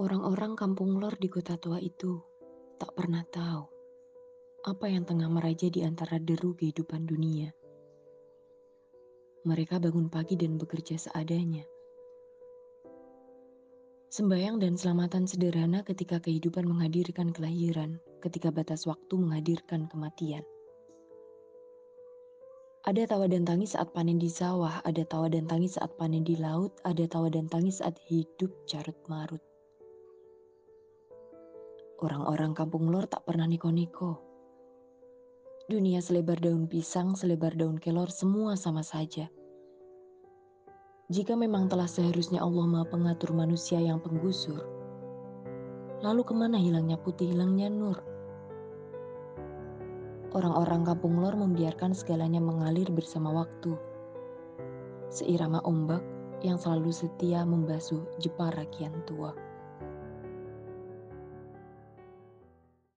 Orang-orang kampung lor di kota tua itu tak pernah tahu apa yang tengah meraja di antara deru kehidupan dunia. Mereka bangun pagi dan bekerja seadanya. Sembayang dan selamatan sederhana ketika kehidupan menghadirkan kelahiran, ketika batas waktu menghadirkan kematian. Ada tawa dan tangis saat panen di sawah, ada tawa dan tangis saat panen di laut, ada tawa dan tangis saat hidup carut marut. Orang-orang kampung lor tak pernah neko-neko. Dunia selebar daun pisang, selebar daun kelor, semua sama saja. Jika memang telah seharusnya Allah Maha Pengatur manusia yang penggusur, lalu ke mana hilangnya putih, hilangnya nur? Orang-orang kampung lor membiarkan segalanya mengalir bersama waktu. Seirama ombak yang selalu setia membasuh jepara kian tua.